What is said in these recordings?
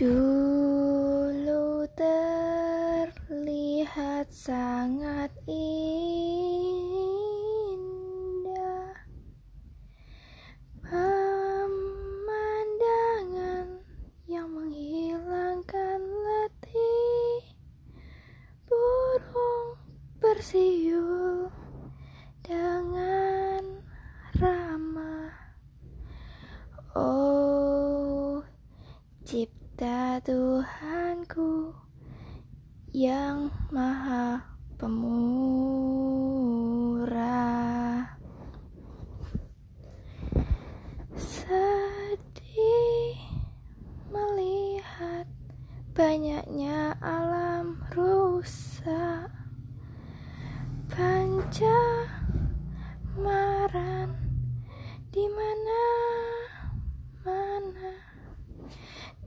Dulu terlihat sangat indah Pemandangan yang menghilangkan letih. Burung bersiul dengan ramah. Oh, cipta Cipta Tuhanku yang maha pemurah. Sedih melihat banyaknya alam rusak. Panca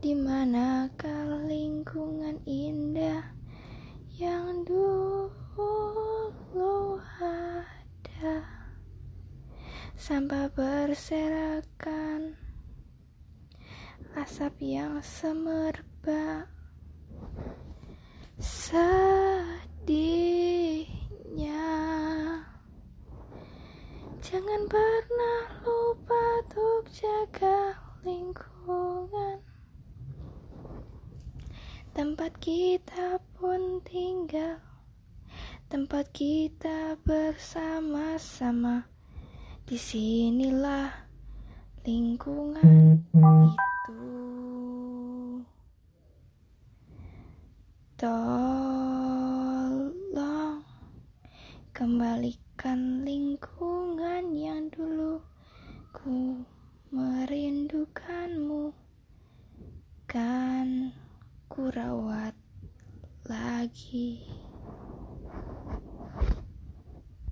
di manakah lingkungan indah yang dulu ada? Sampah berserakan Asap yang semerbak Sedihnya. Jangan pernah lupa untuk jaga lingkungan Tempat kita pun tinggal, tempat kita bersama-sama. Di sinilah lingkungan itu. Tolong kembalikan lingkungan yang dulu ku merindukanmu. Kan ku rawat lagi.